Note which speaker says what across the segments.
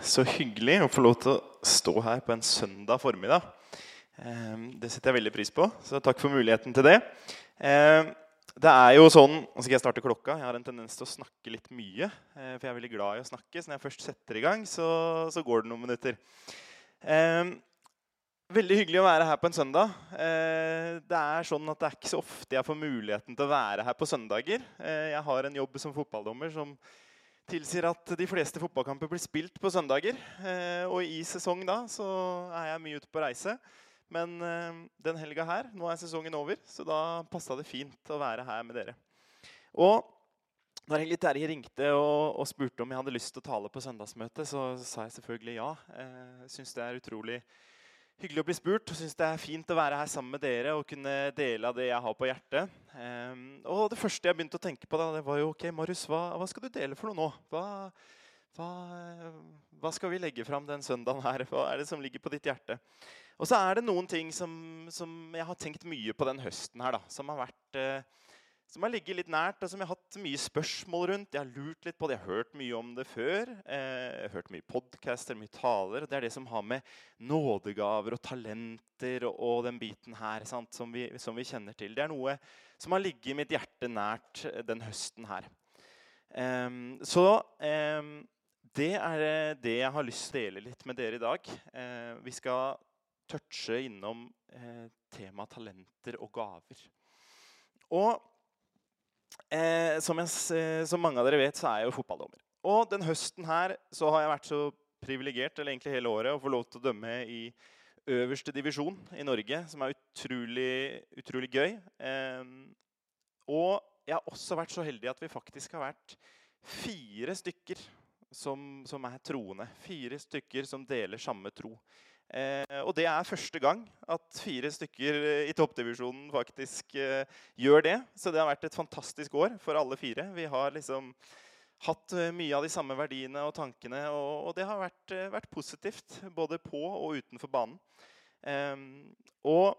Speaker 1: Så hyggelig å få lov til å stå her på en søndag formiddag. Ehm, det setter jeg veldig pris på, så takk for muligheten til det. Ehm, det er jo sånn, Nå skal jeg starte klokka. Jeg har en tendens til å snakke litt mye. Eh, for jeg er veldig glad i å snakke, så når jeg først setter i gang, så, så går det noen minutter. Ehm, veldig hyggelig å være her på en søndag. Det er sånn at det er ikke så ofte jeg får muligheten til å være her på søndager. Eh, jeg har en jobb som fotballdommer som tilsier at de fleste fotballkamper blir spilt på søndager. Eh, og i sesong da så er jeg mye ute på reise. Men eh, den helga her, nå er sesongen over, så da passa det fint å være her med dere. Og da Helge Terje ringte og, og, spurte om jeg hadde lyst til å tale på søndagsmøtet, så sa jeg selvfølgelig ja. Jeg eh, syns det er utrolig hyggelig å bli spurt. og synes Det er fint å være her sammen med dere og kunne dele av det jeg har på hjertet. Um, og Det første jeg begynte å tenke på, da, det var jo ok, Marius, hva, hva skal du dele for noe nå? Hva, hva, hva, skal vi legge fram den søndagen her? Hva er det som ligger på ditt hjerte? Og så er det noen ting som, som jeg har tenkt mye på den høsten her, da, som har vært uh, som har ligget litt nært, og som jeg har hatt mye spørsmål rundt. Jeg har lurt litt på det, jeg har hørt mye om det før. Eh, jeg har hørt mye podcaster, mye taler. Det er det som har med nådegaver og talenter og, den biten her sant, som vi, som, vi, kjenner til. Det er noe som har ligget i mitt hjerte nært eh, den høsten her. Um, så um, det er det jeg har lyst til å dele litt med dere i dag. Vi skal touche innom temaet talenter og gaver. Og Eh, som, jeg, eh, som, mange av dere vet, så er jeg jo fotballdommer. Og den høsten her så har jeg vært så privilegert eller egentlig hele året, å få lov til å dømme i øverste divisjon i Norge, som er utrolig, utrolig gøy. Eh, og jeg har også vært så heldig at vi faktisk har vært fire stykker som, som er troende. Fire stykker som deler samme tro. Eh, og det er første gang at fire stykker i toppdivisjonen faktisk eh, gjør det. Så det har vært et fantastisk år for alle fire. Vi har liksom hatt eh, mye av de samme verdiene og tankene, og, og det har vært, eh, vært, positivt både på og utenfor banen. Eh, og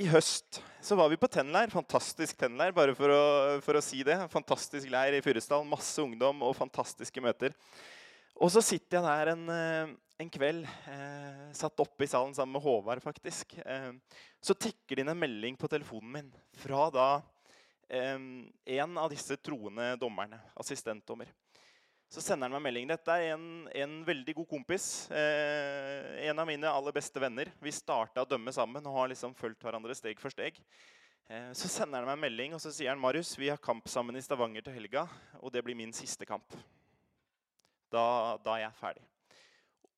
Speaker 1: i høst så var vi på tennleir. Fantastisk tennleir, bare for å, for å si det. Fantastisk leir i Fyresdal. Masse ungdom og fantastiske møter. Og så sitter jeg der en, eh, en kveld, eh, satt oppe i salen sammen med Håvard, faktisk. Eh, så tikker det inn en melding på telefonen min fra da eh, en av disse troende dommerne, assistentdommer. Så sender han meg melding. Dette er en, en veldig god kompis. Eh, en av mine aller beste venner. Vi starta å dømme sammen og har liksom fulgt hverandre steg for steg. Eh, så sender han meg en melding og så sier han, Marius, vi har kamp sammen i Stavanger til helga. Og det blir min siste kamp da, da er jeg ferdig.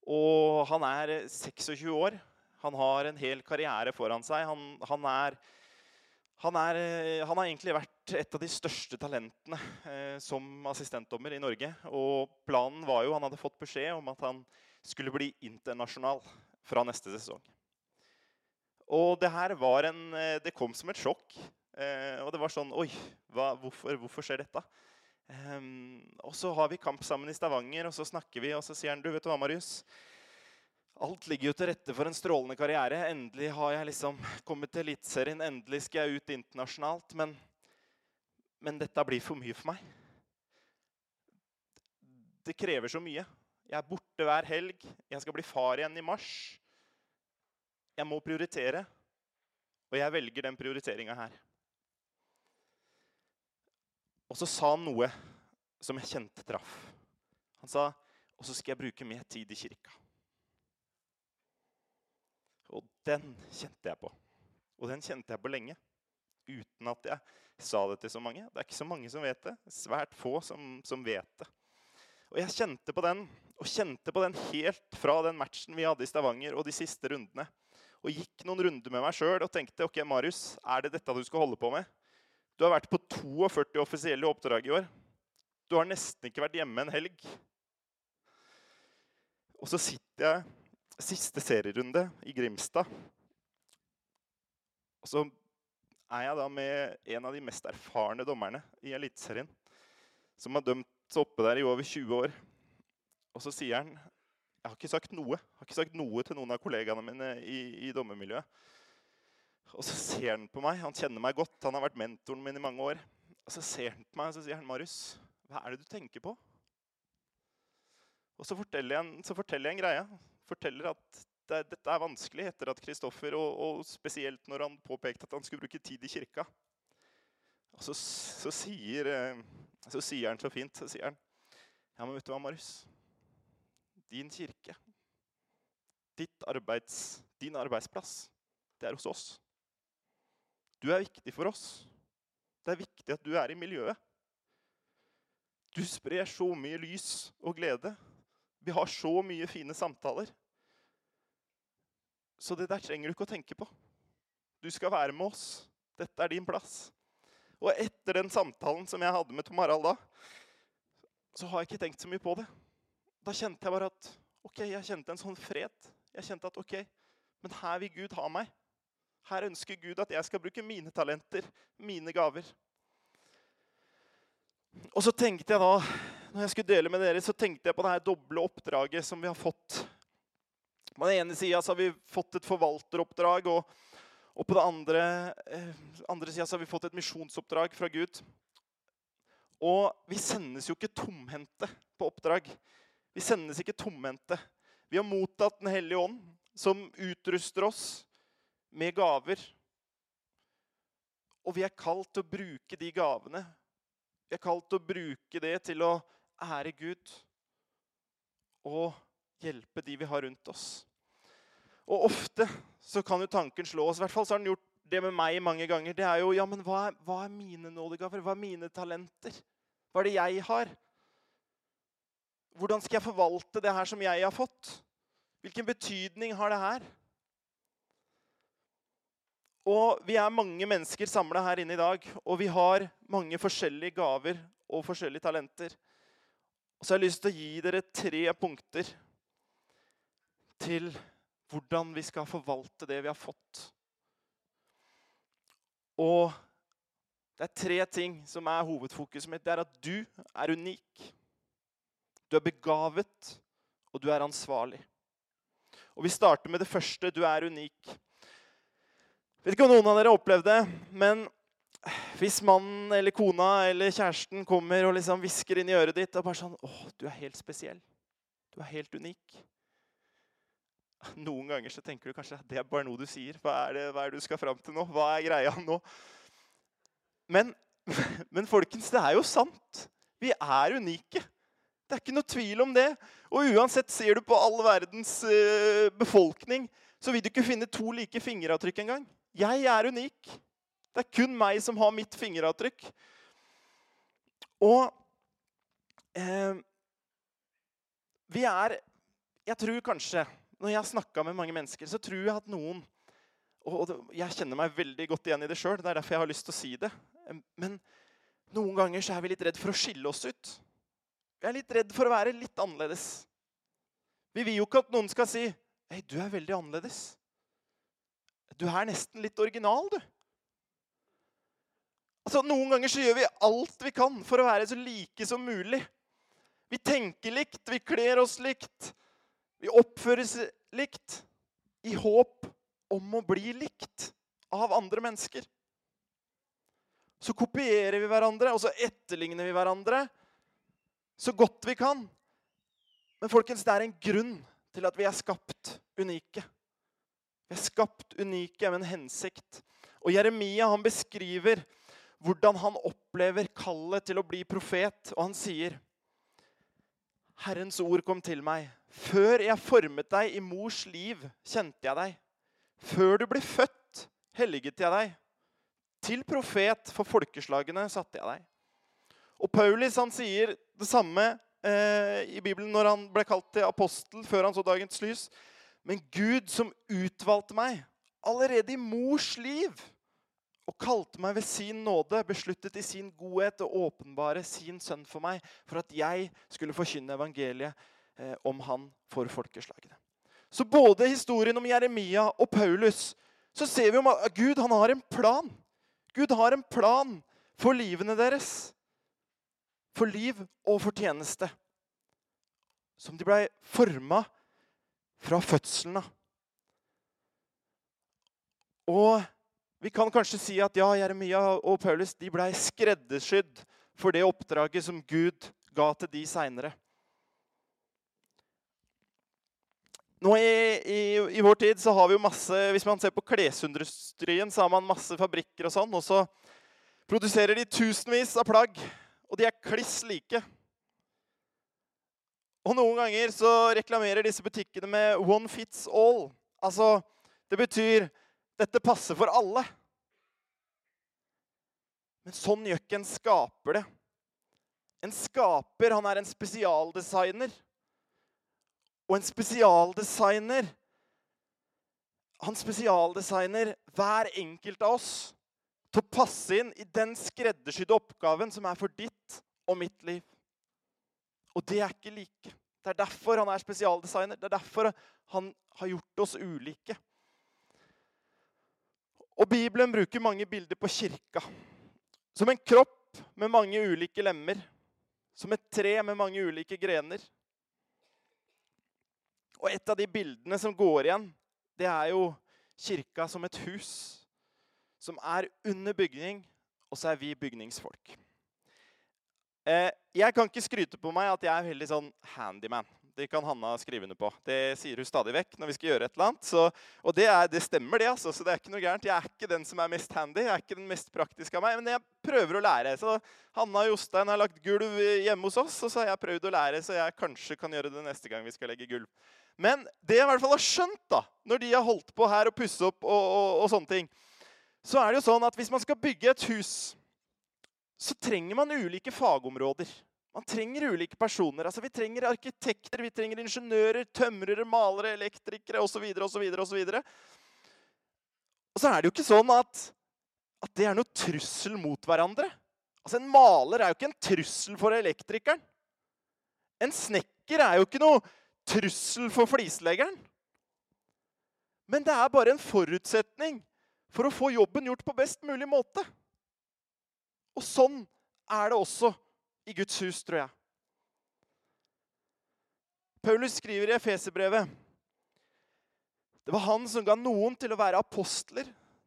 Speaker 1: Og han er 26 år. Han har en hel karriere foran seg. Han, han, er, han, er, han, har egentlig vært et av de største talentene eh, som assistentdommer i Norge. Og planen var jo, Han hadde fått beskjed om at han skulle bli internasjonal fra neste sesong. Og det her var en, eh, det kom som et sjokk. Eh, og det var sånn Oi, hva, hvorfor, hvorfor skjer dette? Um, og så har vi kamp sammen i Stavanger, og så snakker vi, og så sier han du, vet hva, Marius? Alt ligger jo til rette for en strålende karriere. Endelig har jeg liksom kommet til Eliteserien. Endelig skal jeg ut internasjonalt. Men, men dette blir for mye for meg. Det krever så mye. Jeg er borte hver helg. Jeg skal bli far igjen i mars. Jeg må prioritere. Og jeg velger den prioriteringa her. Og så sa han noe som jeg kjente traff. Han sa og så skal jeg bruke mer tid i kirka. Og den kjente jeg på. Og den kjente jeg på lenge. Uten at jeg sa det til så mange. Det er ikke så mange som vet det. Svært få som, som vet det. Og jeg kjente på den, og kjente på den helt fra den matchen vi hadde i Stavanger og de siste rundene. Og gikk noen runder med meg sjøl og tenkte ok, Marius, er det dette du skal holde på med? Du har vært på 42 offisielle oppdrag i år. Du har nesten ikke vært hjemme en helg. Og så sitter jeg siste serierunde i Grimstad. Og så er jeg da med en av de mest erfarne dommerne i Eliteserien. Som har dømt oppe der i over 20 år. Og så sier han Jeg har ikke sagt noe. Har ikke sagt noe til noen av kollegaene mine i, i dommermiljøet. Og så ser han på meg. Han kjenner meg godt. Han har vært mentoren min i mange år. Og så ser han på meg og så sier han, 'Marius, hva er det du tenker på?' Og så forteller jeg en, forteller jeg en greie. Forteller at det, dette er vanskelig etter at Kristoffer, og, og, spesielt når han påpekte at han skulle bruke tid i kirka. Og så, så, sier, eh, så sier han så fint så sier han, Ja, men vet du hva, Marius? Din kirke, arbeids, din arbeidsplass, det er hos oss. Du er viktig for oss. Det er viktig at du er i miljøet. Du sprer så mye lys og glede. Vi har så mye fine samtaler. Så det der trenger du ikke å tenke på. Du skal være med oss. Dette er din plass. Og etter den samtalen som jeg hadde med Tom Harald da, så har jeg ikke tenkt så mye på det. Da kjente jeg bare at ok, jeg kjente en sånn fred. Jeg kjente at ok, men her vil Gud ha meg. Her ønsker Gud at jeg skal bruke mine talenter, mine gaver. Og så tenkte jeg da, når jeg skulle dele med dere, så tenkte jeg på det her doble oppdraget som vi har fått. På den ene sida har vi fått et forvalteroppdrag, og, og på den andre, eh, andre sida har vi fått et misjonsoppdrag fra Gud. Og vi sendes jo ikke tomhendte på oppdrag. Vi sendes ikke tomhendte. Vi har mottatt Den hellige ånd, som utruster oss med gaver. Og vi er kalt til å bruke de gavene. Vi er kalt til å bruke det til å ære Gud og hjelpe de vi har rundt oss. Og ofte så kan jo tanken slå oss, i hvert fall så har den gjort det med meg mange ganger. Det er jo ja, men hva er, hva er mine nådegaver? Hva er mine talenter? Hva er det jeg har? Hvordan skal jeg forvalte det her som jeg har fått? Hvilken betydning har det her? Og vi er mange mennesker samla her inne i dag, og vi har mange forskjellige gaver og forskjellige talenter. Og så har jeg lyst til å gi dere tre punkter til hvordan vi skal forvalte det vi har fått. Og det er tre ting som er hovedfokuset mitt. Det er at du er unik. Du er begavet, og du er ansvarlig. Og Vi starter med det første. Du er unik. Vet ikke om noen av dere har opplevd det, men hvis mannen eller kona eller kjæresten kommer og liksom hvisker inn i øret ditt og bare sånn 'Å, du er helt spesiell. Du er helt unik.' Noen ganger så tenker du kanskje det er bare noe du sier. Hva er det, hva er det du skal fram til nå? Hva er greia nå? Men, men folkens, det er jo sant. Vi er unike. Det er ikke noe tvil om det. Og uansett ser du på all verdens uh, befolkning, så vil du ikke finne to like fingeravtrykk engang. Jeg er unik. Det er kun meg som har mitt fingeravtrykk. Og eh, vi er Jeg tror kanskje Når jeg har snakka med mange mennesker, så tror jeg at noen Og jeg kjenner meg veldig godt igjen i det sjøl. Det er derfor jeg har lyst til å si det. Men noen ganger så er vi litt redd for å skille oss ut. Vi er litt redd for å være litt annerledes. Vi vil jo ikke at noen skal si Hei, du er veldig annerledes. Du er nesten litt original, du. Altså, Noen ganger så gjør vi alt vi kan for å være så like som mulig. Vi tenker likt, vi kler oss likt, vi oppføres likt i håp om å bli likt av andre mennesker. Så kopierer vi hverandre, og så etterligner vi hverandre så godt vi kan. Men folkens, det er en grunn til at vi er skapt unike. Vi er skapt unike med en hensikt. Og Jeremia han beskriver hvordan han opplever kallet til å bli profet. Og han sier, 'Herrens ord kom til meg.' 'Før jeg formet deg i mors liv, kjente jeg deg.' 'Før du ble født, helliget jeg deg.' 'Til profet for folkeslagene satte jeg deg.' Og Paulus han sier det samme eh, i Bibelen når han ble kalt til apostel før han så dagens lys. Men Gud som utvalgte meg allerede i mors liv og kalte meg ved sin nåde, besluttet i sin godhet å åpenbare sin sønn for meg, for at jeg skulle forkynne evangeliet eh, om han for folkeslagene. Så både historien om Jeremia og Paulus så ser vi om at Gud han har en plan. Gud har en plan for livene deres. For liv og for tjeneste. Som de blei forma fra fødselen av. Og vi kan kanskje si at ja, Jeremia og Paulus de blei skreddersydd for det oppdraget som Gud ga til de seinere. Nå i, i, i, vår tid så har vi jo masse Hvis man ser på klesindustrien, så har man masse fabrikker og sånn. Og så produserer de tusenvis av plagg, og de er kliss like. Og noen ganger så reklamerer disse butikkene med 'one fits all'. Altså, det betyr 'dette passer for alle'. Men sånn gjør ikke en skaper det. En skaper, han er en spesialdesigner. Og en spesialdesigner Han spesialdesigner hver enkelt av oss til å passe inn i den skreddersydde oppgaven som er for ditt og mitt liv. Og det er ikke like. Det er derfor han er spesialdesigner. Det er derfor han har gjort oss ulike. Og Bibelen bruker mange bilder på kirka. Som en kropp med mange ulike lemmer. Som et tre med mange ulike grener. Og et av de bildene som går igjen, det er jo kirka som et hus. Som er under bygning, og så er vi bygningsfolk. Eh, jeg kan ikke skryte på meg at jeg er veldig sånn handyman. Det kan Hanna skrive under på. Det sier hun stadig vekk når vi skal gjøre et eller annet. Så, og det, er, det, stemmer, det. altså, så det er ikke noe gærent. Jeg er ikke den som er mest handy. Jeg er ikke den mest praktiske av meg, men jeg prøver å lære. Så Hanna og Jostein har lagt gulv hjemme hos oss, og så har jeg prøvd å lære, så jeg kanskje kan gjøre det neste gang vi skal legge gulv. Men det jeg i hvert fall har skjønt, da, når de har holdt på her og pusse opp, og, og, og sånne ting, så er det jo sånn at hvis man skal bygge et hus, så trenger man ulike fagområder. Man trenger ulike personer. Altså, vi trenger arkitekter, vi trenger ingeniører, tømrere, malere, elektrikere osv. osv. osv. Og så er det jo ikke sånn at, at det er noe trussel mot hverandre. Altså, En maler er jo ikke en trussel for elektrikeren. En snekker er jo ikke noe trussel for flisleggeren. Men det er bare en forutsetning for å få jobben gjort på best mulig måte. Og sånn er det også i Guds hus, tror jeg. Paulus skriver i Efeserbrevet det var han som ga noen til å være apostler,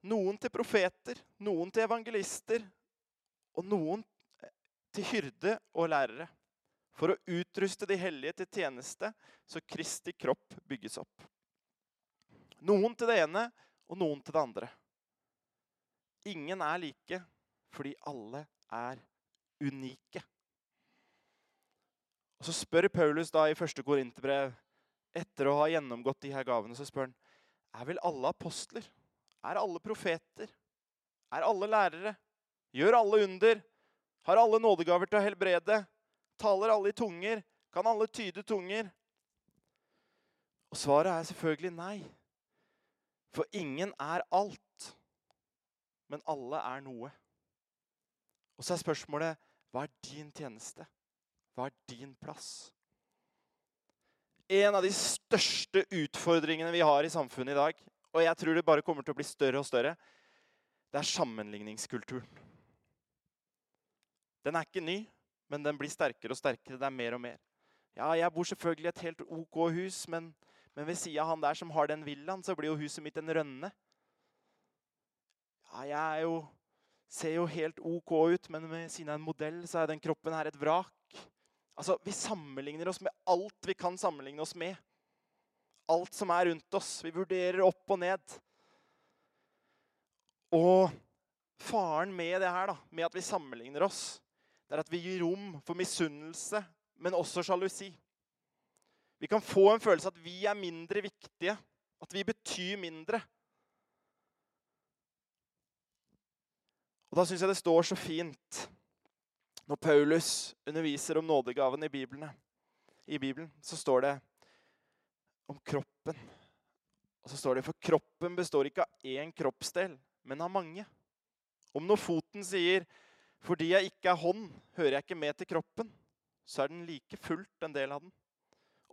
Speaker 1: noen til profeter, noen til evangelister og noen til hyrde og lærere. For å utruste de hellige til tjeneste, så Kristi kropp bygges opp. Noen til det ene og noen til det andre. Ingen er like fordi alle er unike. Og Så spør Paulus da i første Korinterbrev, etter å ha gjennomgått de her gavene, så spør han er vel alle apostler? Er alle profeter? Er alle lærere? Gjør alle under? Har alle nådegaver til å helbrede? Taler alle i tunger? Kan alle tyde tunger? Og svaret er selvfølgelig nei. For ingen er alt. Men alle er noe. Og så er spørsmålet hva er din tjeneste? Hva er din plass? En av de største utfordringene vi har i samfunnet i dag, og jeg tror det bare kommer til å bli større og større, det er sammenligningskulturen. Den er ikke ny, men den blir sterkere og sterkere. Det er mer og mer. Ja, jeg bor selvfølgelig i et helt OK hus, men, men ved sida av han der som har den villaen, så blir jo huset mitt en rønne. Ja, jeg er jo, ser jo helt OK ut, men ved siden av en modell så er den kroppen her et vrak. Altså, Vi sammenligner oss med alt vi kan sammenligne oss med. Alt som er rundt oss. Vi vurderer opp og ned. Og faren med det her, da, med at vi sammenligner oss, det er at vi gir rom for misunnelse, men også sjalusi. Vi kan få en følelse at vi er mindre viktige, at vi betyr mindre. Og Da syns jeg det står så fint når Paulus underviser om nådegaven i, Bibelen, i Bibelen, så står det om kroppen. Og så står det for kroppen består ikke av én kroppsdel, men av mange. Om når foten sier 'fordi jeg ikke er hånd, hører jeg ikke med til kroppen', så er den like fullt en del av den.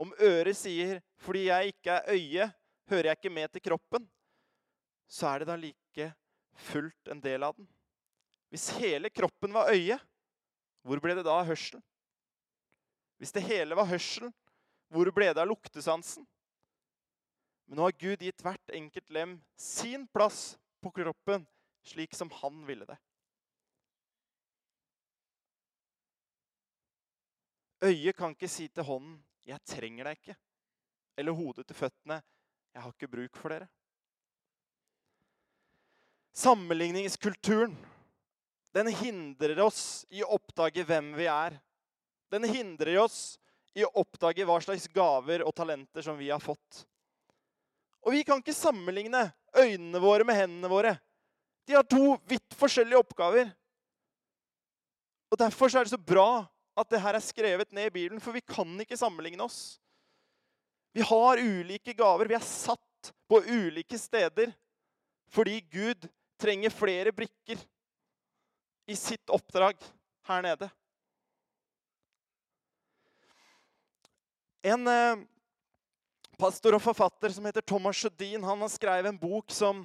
Speaker 1: Om øret sier 'fordi jeg ikke er øye, hører jeg ikke med til kroppen', så er det da like fullt en del av den. Hvis hele kroppen var øye, hvor ble det da av hørselen? Hvis det hele var hørsel, hvor ble det av luktesansen? Men nå har Gud gitt hvert enkelt lem sin plass på kroppen, slik som han ville det. Øyet kan ikke si til hånden 'Jeg trenger deg ikke'. eller hodet til føttene. Jeg har ikke bruk for dere. Sammenligningskulturen den hindrer oss i å oppdage hvem vi er. Den hindrer oss i å oppdage hva slags gaver og talenter som vi har fått. Og vi kan ikke sammenligne øynene våre med hendene våre. De har to vidt forskjellige oppgaver. Og Derfor er det så bra at det her er skrevet ned i Bibelen, for vi kan ikke sammenligne oss. Vi har ulike gaver. Vi er satt på ulike steder fordi Gud trenger flere brikker i sitt oppdrag her nede. En eh, pastor og forfatter som heter Thomas Sjødin, han har skrevet en bok som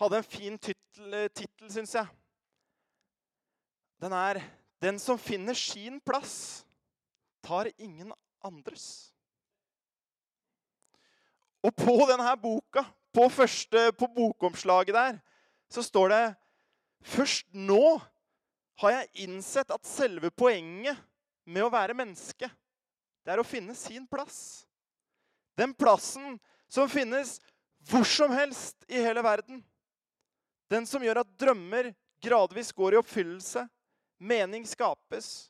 Speaker 1: hadde en fin tittel, syns jeg. Den er 'Den som finner sin plass, tar ingen andres'. Og på denne boka, på, første, på bokomslaget der, så står det Først nå har jeg innsett at selve poenget med å være menneske, det er å finne sin plass. Den plassen som finnes hvor som helst i hele verden. Den som gjør at drømmer gradvis går i oppfyllelse, mening skapes,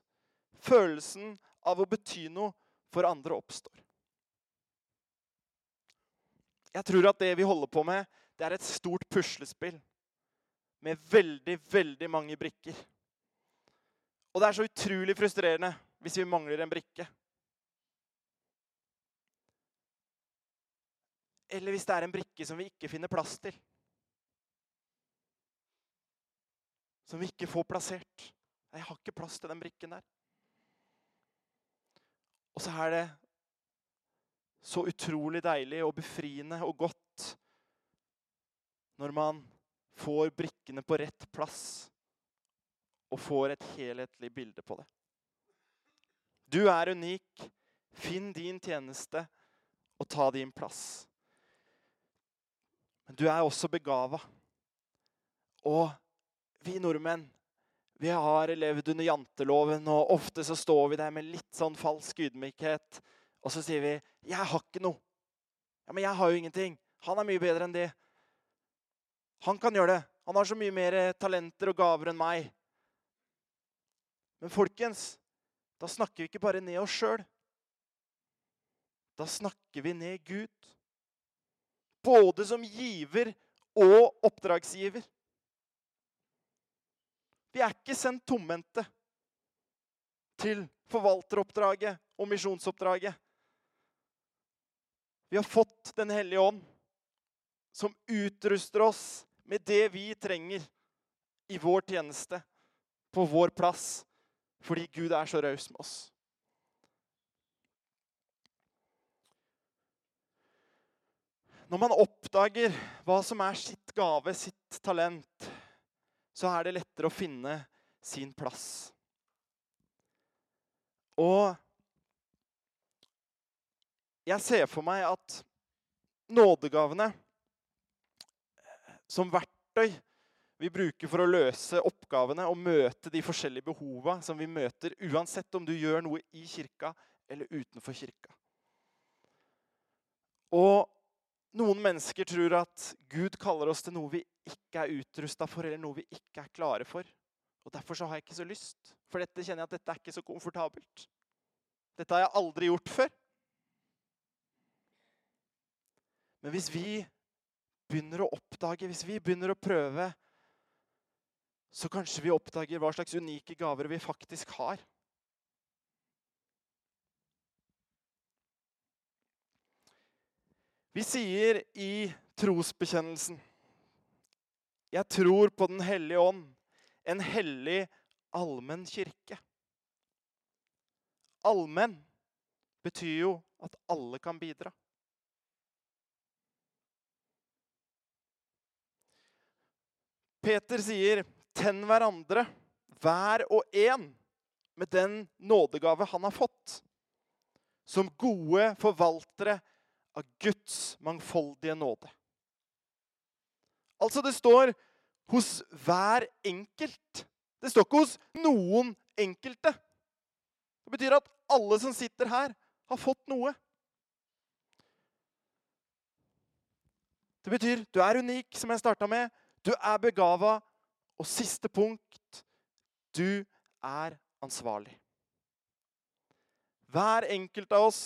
Speaker 1: følelsen av å bety noe for andre oppstår. Jeg tror at det vi holder på med, det er et stort puslespill med veldig, veldig mange brikker. Og det er så utrolig frustrerende hvis vi mangler en brikke. Eller hvis det er en brikke som vi ikke finner plass til. Som vi ikke får plassert. Jeg har ikke plass til den brikken der. Og så er det så utrolig deilig og befriende og godt når man får brikkene på rett plass og får et helhetlig bilde på det. Du er unik. Finn din tjeneste og ta din plass. Men du er også begava. Og vi nordmenn vi har levd under janteloven, og ofte så står vi der med litt sånn falsk ydmykhet. Og så sier vi 'Jeg har ikke noe'. Ja, Men jeg har jo ingenting. Han er mye bedre enn det. Han kan gjøre det. Han har så mye mer talenter og gaver enn meg. Men folkens, da snakker vi ikke bare ned oss sjøl. Da snakker vi ned Gud. Både som giver og oppdragsgiver. Vi er ikke sendt tomhendte til forvalteroppdraget og misjonsoppdraget. Vi har fått Den hellige ånd, som utruster oss med det vi trenger i vår tjeneste, på vår plass, fordi Gud er så raus med oss. Når man oppdager hva som er sitt gave, sitt talent, så er det lettere å finne sin plass. Og jeg ser for meg at nådegavene som verktøy vi bruker for å løse oppgavene og møte de forskjellige behova som vi møter, uansett om du gjør noe i kirka eller utenfor kirka. Og noen mennesker tror at Gud kaller oss til noe vi ikke er utrusta for, eller noe vi ikke er klare for. Og Derfor så har jeg ikke så lyst, for dette kjenner jeg at dette er ikke så komfortabelt. Dette har jeg aldri gjort før. Men hvis vi begynner å oppdage, hvis vi begynner å prøve, så kanskje vi oppdager hva slags unike gaver vi faktisk har. Vi sier i trosbekjennelsen Jeg tror på Den hellige ånd, en hellig allmenn kirke. Allmenn betyr jo at alle kan bidra. Peter sier, 'Tenn hverandre, hver og en, med den nådegave han har fått.' Som gode forvaltere av Guds mangfoldige nåde. Altså, det står hos hver enkelt. Det står ikke hos noen enkelte. Det betyr at alle som sitter her, har fått noe. Det betyr du er unik, som jeg starta med. Du er begava. Og siste punkt du er ansvarlig. Hver enkelt av oss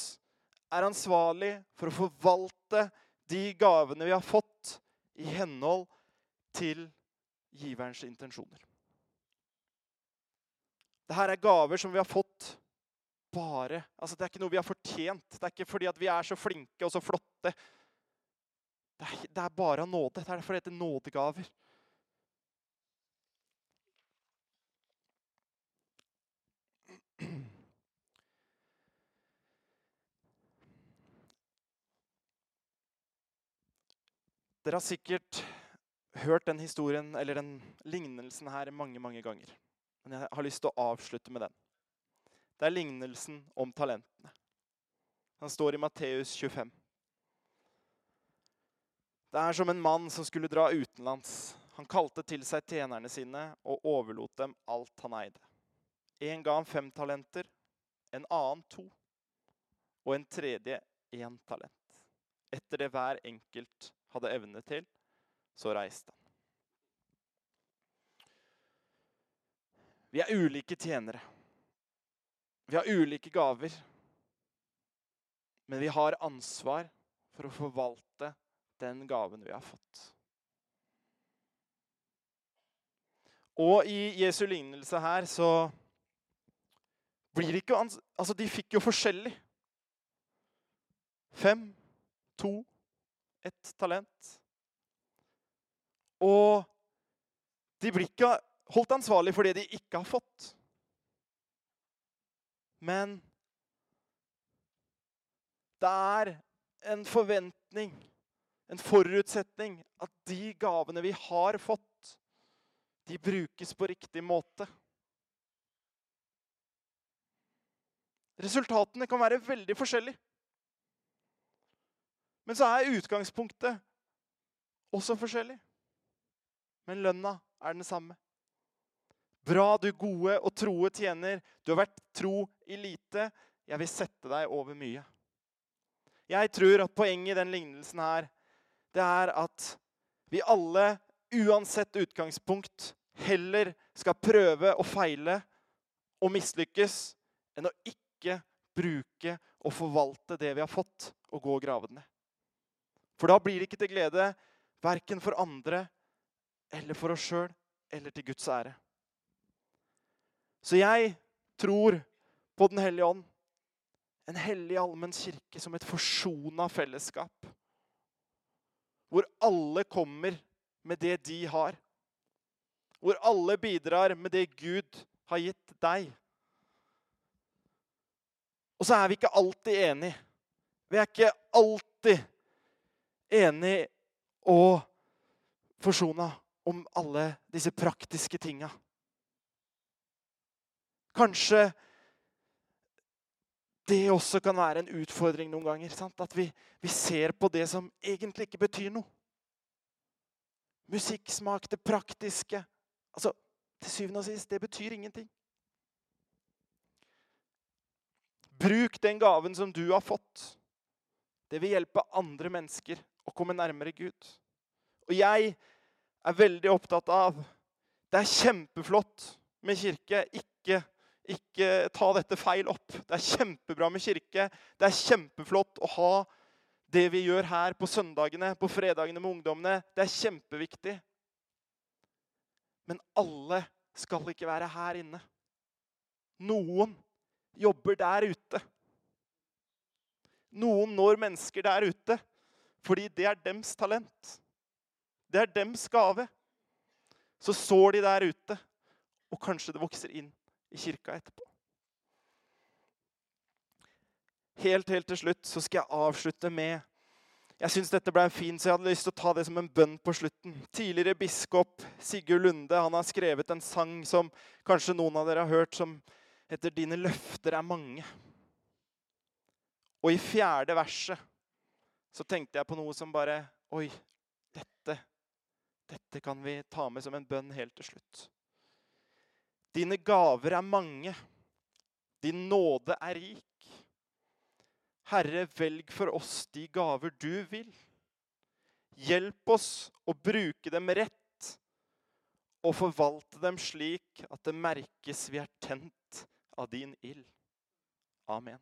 Speaker 1: er ansvarlig for å forvalte de gavene vi har fått, i henhold til giverens intensjoner. Dette er gaver som vi har fått bare altså Det er ikke noe vi har fortjent. Det er ikke fordi vi er så flinke og så flotte. Det er, det er bare nåde. Det er derfor det heter nådegaver. Dere har sikkert hørt den historien eller den lignelsen her mange mange ganger. Men jeg har lyst til å avslutte med den. Det er lignelsen om talentene. Den står i Matteus 25. Det er som en mann som skulle dra utenlands. Han kalte til seg tjenerne sine og overlot dem alt han eide. En ga ham fem talenter, en annen to, og en tredje én talent. Etter det hver enkelt hadde evne til, så reiste han. Vi er ulike tjenere. Vi har ulike gaver. Men vi har ansvar for å forvalte den gaven vi har fått. Og i Jesu lignelse her så blir det ikke Altså, de fikk jo forskjellig. Fem, to, ett talent. Og de blir ikke holdt ansvarlig for det de ikke har fått. Men det er en forventning, en forutsetning, at de gavene vi har fått, de brukes på riktig måte. Resultatene kan være veldig forskjellige. Men så er utgangspunktet også forskjellig. Men lønna er den samme. Bra, du gode og troe tjener. Du har vært tro i lite. Jeg vil sette deg over mye. Jeg tror at poenget i den lignelsen her, det er at vi alle, uansett utgangspunkt, heller skal prøve å feile og mislykkes enn å ikke bruke og forvalte det vi har fått, og gå og grave det ned. For da blir det ikke til glede verken for andre eller for oss sjøl eller til Guds ære. Så jeg tror på Den hellige ånd. En hellig allmenn kirke som et forsona fellesskap. Hvor alle kommer med det de har. Hvor alle bidrar med det Gud har gitt deg. Og så er vi ikke alltid enige. Vi er ikke alltid enige og forsona om alle disse praktiske tinga. Kanskje det også kan være en utfordring noen ganger. Sant? At vi, vi, ser på det som egentlig ikke betyr noe. Musikksmak, det praktiske. Altså, Til syvende og sist, det betyr ingenting. Bruk den gaven som du har fått. Det vil hjelpe andre mennesker å komme nærmere Gud. Og jeg er veldig opptatt av Det er kjempeflott med kirke. Ikke ikke ta dette feil opp. Det er kjempebra med kirke. Det er kjempeflott å ha det vi gjør her på søndagene, på fredagene med ungdommene. Det er kjempeviktig. Men alle skal ikke være her inne. Noen jobber der ute. Noen når mennesker der ute fordi det er dems talent. Det er dems gave. Så sår de der ute, og kanskje det vokser inn i kirka etterpå. Helt, helt til slutt så skal jeg avslutte med Jeg syns dette ble en fin, så jeg hadde lyst til å ta det som en bønn på slutten. Tidligere biskop Sigurd Lunde han har skrevet en sang som kanskje noen av dere har hørt, som heter 'Dine løfter er mange'. Og i fjerde verset så tenkte jeg på noe som bare Oi, dette, dette kan vi ta med som en bønn helt til slutt. Dine gaver er mange. Din nåde er rik. Herre, velg for oss de gaver du vil. Hjelp oss å bruke dem rett og forvalte dem slik at det merkes vi er tent av din ild. Amen.